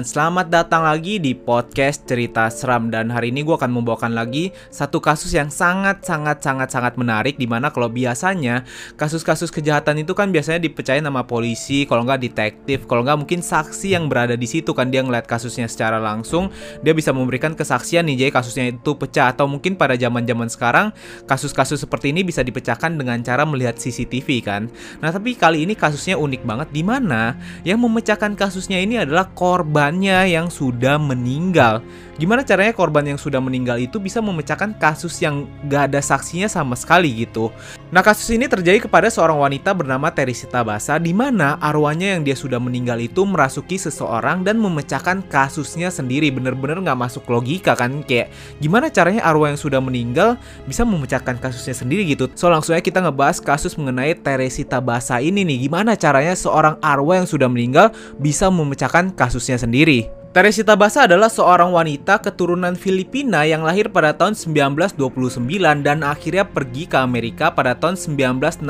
dan selamat datang lagi di podcast cerita seram. Dan hari ini gue akan membawakan lagi satu kasus yang sangat sangat sangat sangat menarik di mana kalau biasanya kasus-kasus kejahatan itu kan biasanya dipercaya nama polisi kalau nggak detektif kalau nggak mungkin saksi yang berada di situ kan dia ngeliat kasusnya secara langsung dia bisa memberikan kesaksian nih jadi kasusnya itu pecah. Atau mungkin pada zaman zaman sekarang kasus-kasus seperti ini bisa dipecahkan dengan cara melihat CCTV kan. Nah tapi kali ini kasusnya unik banget di mana yang memecahkan kasusnya ini adalah korban korbannya yang sudah meninggal. Gimana caranya korban yang sudah meninggal itu bisa memecahkan kasus yang gak ada saksinya sama sekali gitu. Nah kasus ini terjadi kepada seorang wanita bernama Teresita Basa di mana arwahnya yang dia sudah meninggal itu merasuki seseorang dan memecahkan kasusnya sendiri. Bener-bener gak masuk logika kan kayak gimana caranya arwah yang sudah meninggal bisa memecahkan kasusnya sendiri gitu. So langsung aja kita ngebahas kasus mengenai Teresita Basa ini nih. Gimana caranya seorang arwah yang sudah meninggal bisa memecahkan kasusnya sendiri sendiri. Teresita Basa adalah seorang wanita keturunan Filipina yang lahir pada tahun 1929 dan akhirnya pergi ke Amerika pada tahun 1969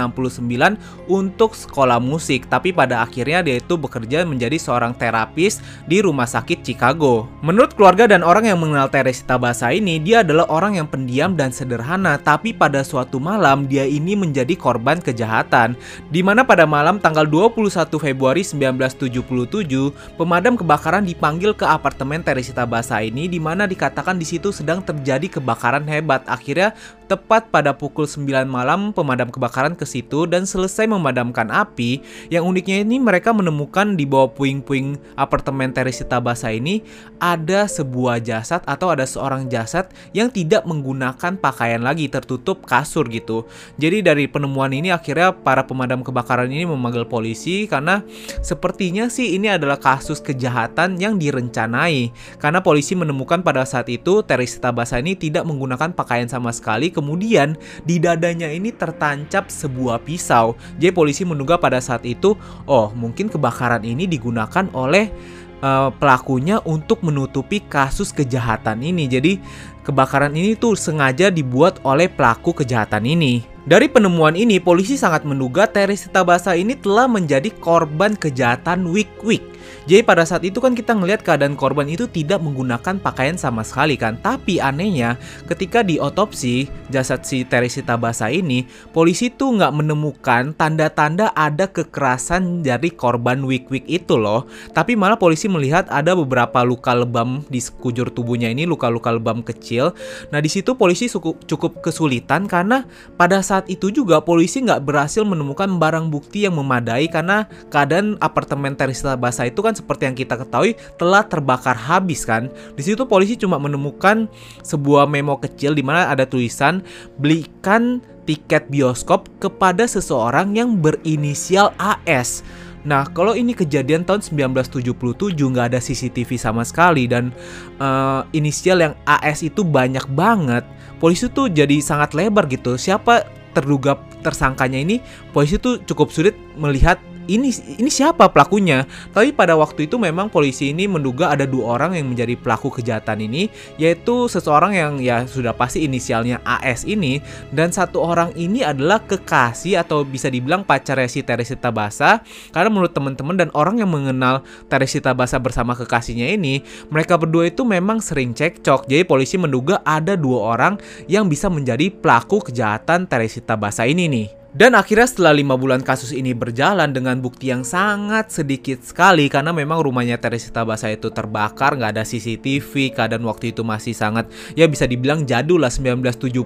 untuk sekolah musik. Tapi pada akhirnya dia itu bekerja menjadi seorang terapis di rumah sakit Chicago. Menurut keluarga dan orang yang mengenal Teresita Basa ini, dia adalah orang yang pendiam dan sederhana. Tapi pada suatu malam dia ini menjadi korban kejahatan. Di mana pada malam tanggal 21 Februari 1977, pemadam kebakaran dipanggil ke apartemen Teresita Basa ini di mana dikatakan di situ sedang terjadi kebakaran hebat. Akhirnya tepat pada pukul 9 malam pemadam kebakaran ke situ dan selesai memadamkan api. Yang uniknya ini mereka menemukan di bawah puing-puing apartemen Teresita Basa ini ada sebuah jasad atau ada seorang jasad yang tidak menggunakan pakaian lagi tertutup kasur gitu. Jadi dari penemuan ini akhirnya para pemadam kebakaran ini memanggil polisi karena sepertinya sih ini adalah kasus kejahatan yang dire direncanai karena polisi menemukan pada saat itu Teresita Basa ini tidak menggunakan pakaian sama sekali kemudian di dadanya ini tertancap sebuah pisau. Jadi polisi menduga pada saat itu oh mungkin kebakaran ini digunakan oleh uh, pelakunya untuk menutupi kasus kejahatan ini. Jadi kebakaran ini tuh sengaja dibuat oleh pelaku kejahatan ini dari penemuan ini, polisi sangat menduga Teresita Basa ini telah menjadi korban kejahatan wik-wik. Jadi pada saat itu kan kita ngelihat keadaan korban itu tidak menggunakan pakaian sama sekali kan. Tapi anehnya ketika di otopsi jasad si Teresita Basa ini, polisi tuh nggak menemukan tanda-tanda ada kekerasan dari korban wik-wik itu loh. Tapi malah polisi melihat ada beberapa luka lebam di sekujur tubuhnya ini, luka-luka lebam kecil. Nah di situ polisi cukup kesulitan karena pada saat itu juga polisi nggak berhasil menemukan barang bukti yang memadai karena keadaan apartemen Teresita Basa itu kan seperti yang kita ketahui telah terbakar habis kan. Di situ polisi cuma menemukan sebuah memo kecil di mana ada tulisan belikan tiket bioskop kepada seseorang yang berinisial AS. Nah, kalau ini kejadian tahun 1977 nggak ada CCTV sama sekali dan uh, inisial yang AS itu banyak banget, polisi tuh jadi sangat lebar gitu. Siapa terduga tersangkanya ini polisi tuh cukup sulit melihat ini ini siapa pelakunya. Tapi pada waktu itu memang polisi ini menduga ada dua orang yang menjadi pelaku kejahatan ini, yaitu seseorang yang ya sudah pasti inisialnya AS ini dan satu orang ini adalah kekasih atau bisa dibilang pacarnya si Teresita Basa. Karena menurut teman-teman dan orang yang mengenal Teresita Basa bersama kekasihnya ini, mereka berdua itu memang sering cekcok. Jadi polisi menduga ada dua orang yang bisa menjadi pelaku kejahatan Teresita Basa ini nih. Dan akhirnya setelah lima bulan kasus ini berjalan dengan bukti yang sangat sedikit sekali karena memang rumahnya Teresita Basa itu terbakar, nggak ada CCTV, keadaan waktu itu masih sangat ya bisa dibilang jadul lah 1977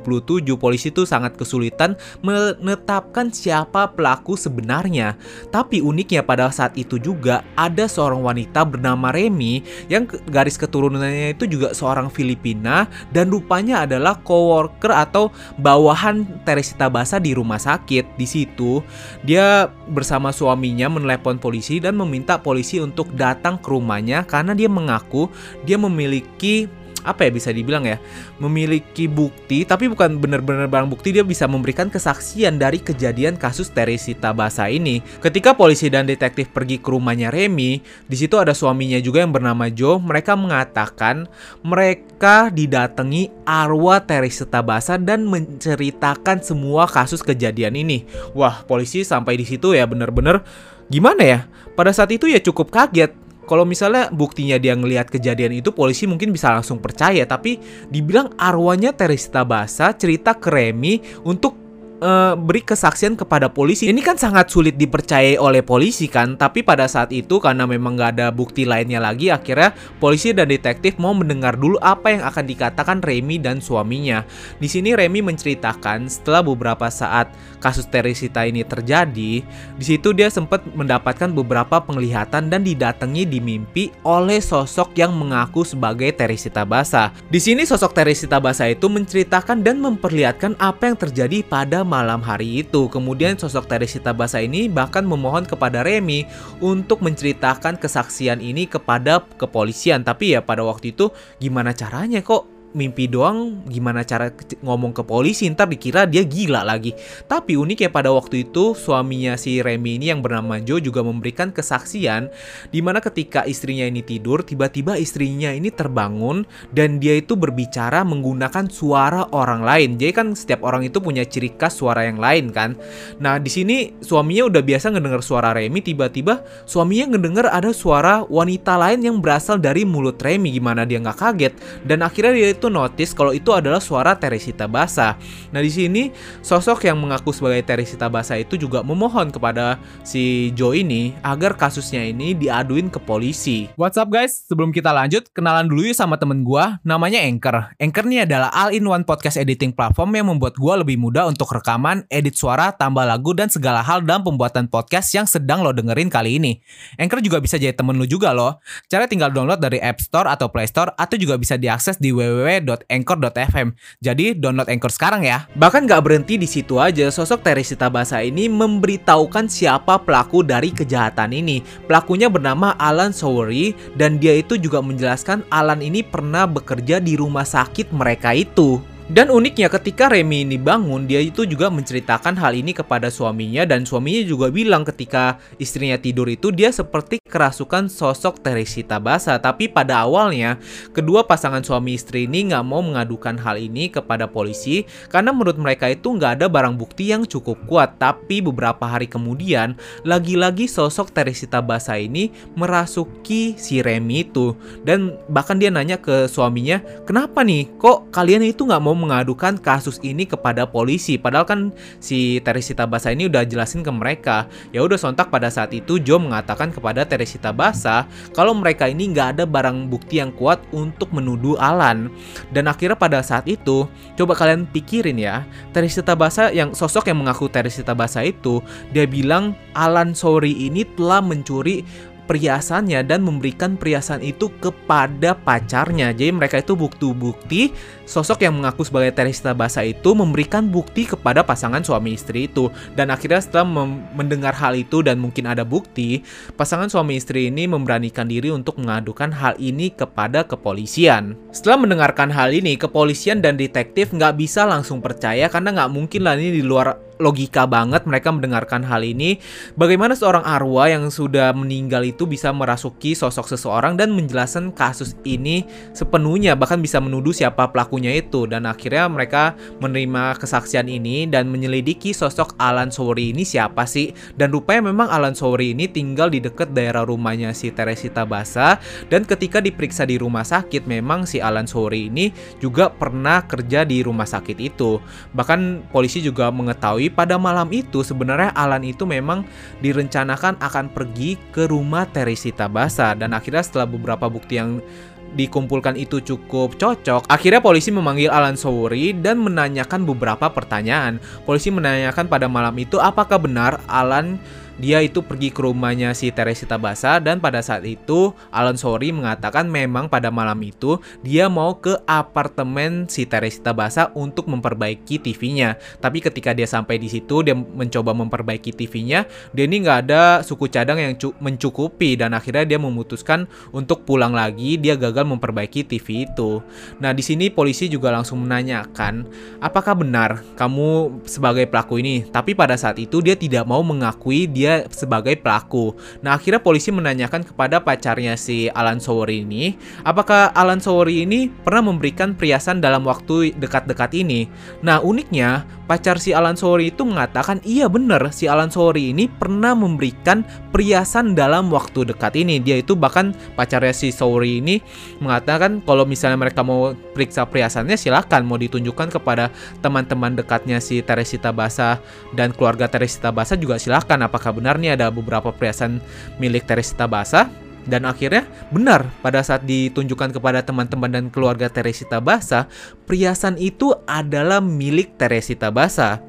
polisi itu sangat kesulitan menetapkan siapa pelaku sebenarnya. Tapi uniknya pada saat itu juga ada seorang wanita bernama Remy yang garis keturunannya itu juga seorang Filipina dan rupanya adalah coworker atau bawahan Teresita Basa di rumah sakit sakit di situ, dia bersama suaminya menelepon polisi dan meminta polisi untuk datang ke rumahnya karena dia mengaku dia memiliki apa ya bisa dibilang ya memiliki bukti tapi bukan benar-benar barang bukti dia bisa memberikan kesaksian dari kejadian kasus Teresita Basa ini. Ketika polisi dan detektif pergi ke rumahnya Remy di situ ada suaminya juga yang bernama Joe mereka mengatakan mereka didatangi arwah Teresita Basa dan menceritakan semua kasus kejadian ini. Wah polisi sampai di situ ya benar-benar. Gimana ya? Pada saat itu ya cukup kaget kalau misalnya buktinya dia ngelihat kejadian itu polisi mungkin bisa langsung percaya. Tapi dibilang arwahnya Teresita Basa cerita ke Remy untuk uh, beri kesaksian kepada polisi. Ini kan sangat sulit dipercayai oleh polisi kan, tapi pada saat itu karena memang nggak ada bukti lainnya lagi, akhirnya polisi dan detektif mau mendengar dulu apa yang akan dikatakan Remy dan suaminya. Di sini Remy menceritakan setelah beberapa saat kasus Teresita ini terjadi, di situ dia sempat mendapatkan beberapa penglihatan dan didatangi di mimpi oleh sosok yang mengaku sebagai Teresita Basa. Di sini sosok Teresita Basa itu menceritakan dan memperlihatkan apa yang terjadi pada malam hari itu. Kemudian sosok Teresita Basa ini bahkan memohon kepada Remy untuk menceritakan kesaksian ini kepada kepolisian. Tapi ya pada waktu itu gimana caranya kok mimpi doang gimana cara ngomong ke polisi ntar dikira dia gila lagi. Tapi uniknya pada waktu itu suaminya si Remy ini yang bernama Joe juga memberikan kesaksian di mana ketika istrinya ini tidur tiba-tiba istrinya ini terbangun dan dia itu berbicara menggunakan suara orang lain. Jadi kan setiap orang itu punya ciri khas suara yang lain kan. Nah di sini suaminya udah biasa ngedenger suara Remy tiba-tiba suaminya ngedenger ada suara wanita lain yang berasal dari mulut Remy. Gimana dia nggak kaget? Dan akhirnya dia itu itu notice kalau itu adalah suara Teresita Basa. Nah, di sini sosok yang mengaku sebagai Teresita Basa itu juga memohon kepada si Joe ini agar kasusnya ini diaduin ke polisi. What's up guys? Sebelum kita lanjut, kenalan dulu yuk sama temen gua, namanya Anchor. Anchor ini adalah all-in-one podcast editing platform yang membuat gua lebih mudah untuk rekaman, edit suara, tambah lagu, dan segala hal dalam pembuatan podcast yang sedang lo dengerin kali ini. Anchor juga bisa jadi temen lu juga loh. Cara tinggal download dari App Store atau Play Store atau juga bisa diakses di www www.anchor.fm. Jadi download Anchor sekarang ya. Bahkan gak berhenti di situ aja, sosok Teresita Basa ini memberitahukan siapa pelaku dari kejahatan ini. Pelakunya bernama Alan Sowery dan dia itu juga menjelaskan Alan ini pernah bekerja di rumah sakit mereka itu. Dan uniknya ketika Remy ini bangun, dia itu juga menceritakan hal ini kepada suaminya dan suaminya juga bilang ketika istrinya tidur itu dia seperti kerasukan sosok Teresita Basa. Tapi pada awalnya, kedua pasangan suami istri ini nggak mau mengadukan hal ini kepada polisi karena menurut mereka itu nggak ada barang bukti yang cukup kuat. Tapi beberapa hari kemudian, lagi-lagi sosok Teresita Basa ini merasuki si Remy itu. Dan bahkan dia nanya ke suaminya, kenapa nih kok kalian itu nggak mau mau mengadukan kasus ini kepada polisi. Padahal kan si Teresita Basa ini udah jelasin ke mereka. Ya udah sontak pada saat itu Joe mengatakan kepada Teresita Basa kalau mereka ini nggak ada barang bukti yang kuat untuk menuduh Alan. Dan akhirnya pada saat itu, coba kalian pikirin ya, Teresita Basa yang sosok yang mengaku Teresita Basa itu, dia bilang Alan Sorry ini telah mencuri perhiasannya dan memberikan perhiasan itu kepada pacarnya. Jadi mereka itu bukti-bukti sosok yang mengaku sebagai Teresita Basa itu memberikan bukti kepada pasangan suami istri itu. Dan akhirnya setelah mendengar hal itu dan mungkin ada bukti, pasangan suami istri ini memberanikan diri untuk mengadukan hal ini kepada kepolisian. Setelah mendengarkan hal ini, kepolisian dan detektif nggak bisa langsung percaya karena nggak mungkin lah ini di luar logika banget mereka mendengarkan hal ini. Bagaimana seorang arwah yang sudah meninggal itu bisa merasuki sosok seseorang dan menjelaskan kasus ini sepenuhnya, bahkan bisa menuduh siapa pelakunya itu. Dan akhirnya mereka menerima kesaksian ini dan menyelidiki sosok Alan Sowery ini siapa sih. Dan rupanya memang Alan Sowery ini tinggal di dekat daerah rumahnya si Teresita Basa. Dan ketika diperiksa di rumah sakit, memang si Alan Sowery ini juga pernah kerja di rumah sakit itu. Bahkan polisi juga mengetahui diketahui pada malam itu sebenarnya Alan itu memang direncanakan akan pergi ke rumah Teresita Basa dan akhirnya setelah beberapa bukti yang dikumpulkan itu cukup cocok, akhirnya polisi memanggil Alan Sowery dan menanyakan beberapa pertanyaan. Polisi menanyakan pada malam itu apakah benar Alan dia itu pergi ke rumahnya si Teresita Basa dan pada saat itu Alan Sori mengatakan memang pada malam itu dia mau ke apartemen si Teresita Basa untuk memperbaiki TV-nya. Tapi ketika dia sampai di situ dia mencoba memperbaiki TV-nya, dia ini nggak ada suku cadang yang mencukupi dan akhirnya dia memutuskan untuk pulang lagi. Dia gagal memperbaiki TV itu. Nah di sini polisi juga langsung menanyakan apakah benar kamu sebagai pelaku ini. Tapi pada saat itu dia tidak mau mengakui dia sebagai pelaku. Nah akhirnya polisi menanyakan kepada pacarnya si Alan Sowori ini, apakah Alan Sowori ini pernah memberikan perhiasan dalam waktu dekat-dekat ini. Nah uniknya pacar si Alan Sowori itu mengatakan iya benar si Alan Sowori ini pernah memberikan perhiasan dalam waktu dekat ini. Dia itu bahkan pacarnya si Sowori ini mengatakan kalau misalnya mereka mau periksa perhiasannya silahkan mau ditunjukkan kepada teman-teman dekatnya si Teresita Basa dan keluarga Teresita Basa juga silahkan apakah benar nih ada beberapa perhiasan milik Teresita Basa dan akhirnya benar pada saat ditunjukkan kepada teman-teman dan keluarga Teresita Basa, perhiasan itu adalah milik Teresita Basa.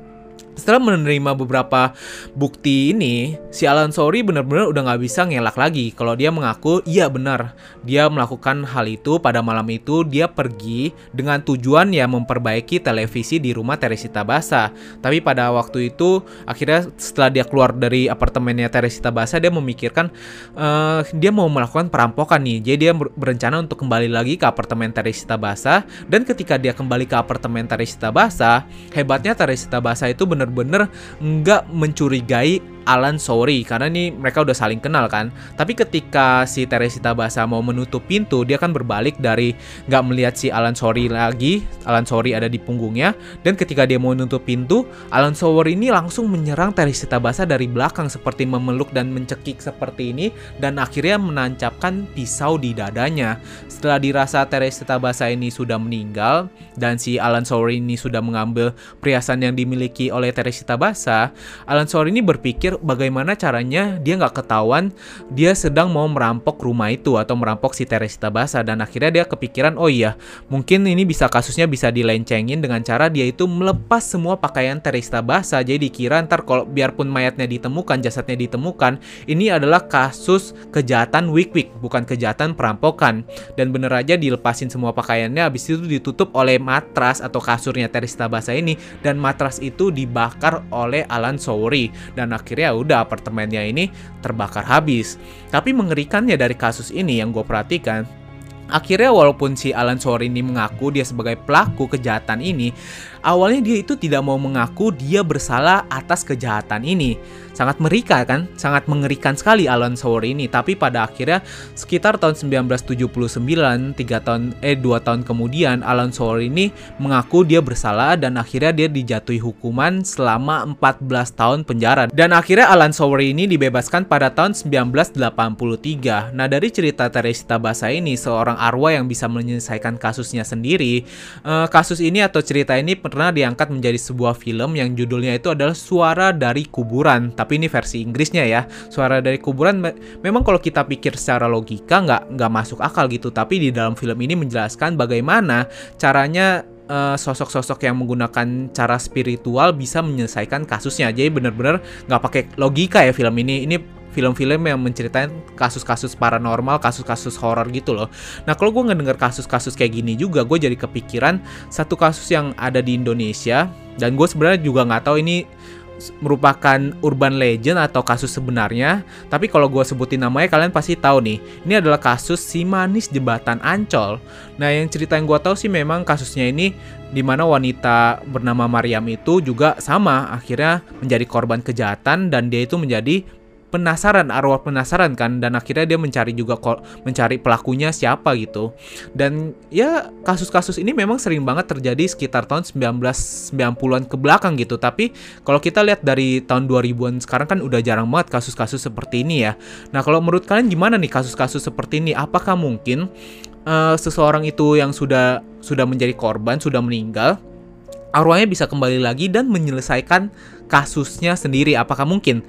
Setelah menerima beberapa bukti ini, si Alan Sori benar-benar udah nggak bisa ngelak lagi. Kalau dia mengaku, iya benar, dia melakukan hal itu pada malam itu dia pergi dengan tujuan ya memperbaiki televisi di rumah Teresita Basa. Tapi pada waktu itu, akhirnya setelah dia keluar dari apartemennya Teresita Basa, dia memikirkan uh, dia mau melakukan perampokan nih. Jadi dia berencana untuk kembali lagi ke apartemen Teresita Basa. Dan ketika dia kembali ke apartemen Teresita Basa, hebatnya Teresita Basa itu benar bener-bener nggak mencurigai Alan sorry karena ini mereka udah saling kenal kan. Tapi ketika si Teresita Basa mau menutup pintu, dia kan berbalik dari nggak melihat si Alan sorry lagi. Alan sorry ada di punggungnya dan ketika dia mau menutup pintu, Alan sorry ini langsung menyerang Teresita Basa dari belakang seperti memeluk dan mencekik seperti ini dan akhirnya menancapkan pisau di dadanya. Setelah dirasa Teresita Basa ini sudah meninggal dan si Alan sorry ini sudah mengambil perhiasan yang dimiliki oleh Teresita Basa, Alan sorry ini berpikir bagaimana caranya dia nggak ketahuan dia sedang mau merampok rumah itu atau merampok si Teresita Basa. Dan akhirnya dia kepikiran oh iya mungkin ini bisa kasusnya bisa dilencengin dengan cara dia itu melepas semua pakaian Teresita Basa. Jadi dikira ntar kalau biarpun mayatnya ditemukan jasadnya ditemukan ini adalah kasus kejahatan wik-wik bukan kejahatan perampokan. Dan bener aja dilepasin semua pakaiannya habis itu ditutup oleh matras atau kasurnya Teresita Basa ini dan matras itu dibakar oleh Alan Sowry dan akhirnya ya udah apartemennya ini terbakar habis. Tapi mengerikannya dari kasus ini yang gue perhatikan, Akhirnya walaupun si Alan Sore ini mengaku dia sebagai pelaku kejahatan ini, awalnya dia itu tidak mau mengaku dia bersalah atas kejahatan ini sangat merikan kan, sangat mengerikan sekali Alan Sowore ini. Tapi pada akhirnya sekitar tahun 1979, tiga tahun eh dua tahun kemudian Alan Sowore ini mengaku dia bersalah dan akhirnya dia dijatuhi hukuman selama 14 tahun penjara. Dan akhirnya Alan Sowore ini dibebaskan pada tahun 1983. Nah, dari cerita Teresita Basa ini seorang arwah yang bisa menyelesaikan kasusnya sendiri. Eh, kasus ini atau cerita ini pernah diangkat menjadi sebuah film yang judulnya itu adalah Suara dari Kuburan tapi ini versi Inggrisnya ya. Suara dari kuburan me memang kalau kita pikir secara logika nggak nggak masuk akal gitu, tapi di dalam film ini menjelaskan bagaimana caranya eh, sosok-sosok yang menggunakan cara spiritual bisa menyelesaikan kasusnya. Jadi benar-benar nggak pakai logika ya film ini. Ini film-film yang menceritakan kasus-kasus paranormal, kasus-kasus horor gitu loh. Nah kalau gue ngedenger kasus-kasus kayak gini juga, gue jadi kepikiran satu kasus yang ada di Indonesia dan gue sebenarnya juga nggak tahu ini merupakan urban legend atau kasus sebenarnya. Tapi kalau gue sebutin namanya kalian pasti tahu nih. Ini adalah kasus si manis jembatan Ancol. Nah yang cerita yang gue tahu sih memang kasusnya ini di mana wanita bernama Mariam itu juga sama akhirnya menjadi korban kejahatan dan dia itu menjadi penasaran arwah penasaran kan dan akhirnya dia mencari juga mencari pelakunya siapa gitu. Dan ya kasus-kasus ini memang sering banget terjadi sekitar tahun 1990-an ke belakang gitu. Tapi kalau kita lihat dari tahun 2000-an sekarang kan udah jarang banget kasus-kasus seperti ini ya. Nah kalau menurut kalian gimana nih kasus-kasus seperti ini? Apakah mungkin uh, seseorang itu yang sudah sudah menjadi korban sudah meninggal arwahnya bisa kembali lagi dan menyelesaikan kasusnya sendiri? Apakah mungkin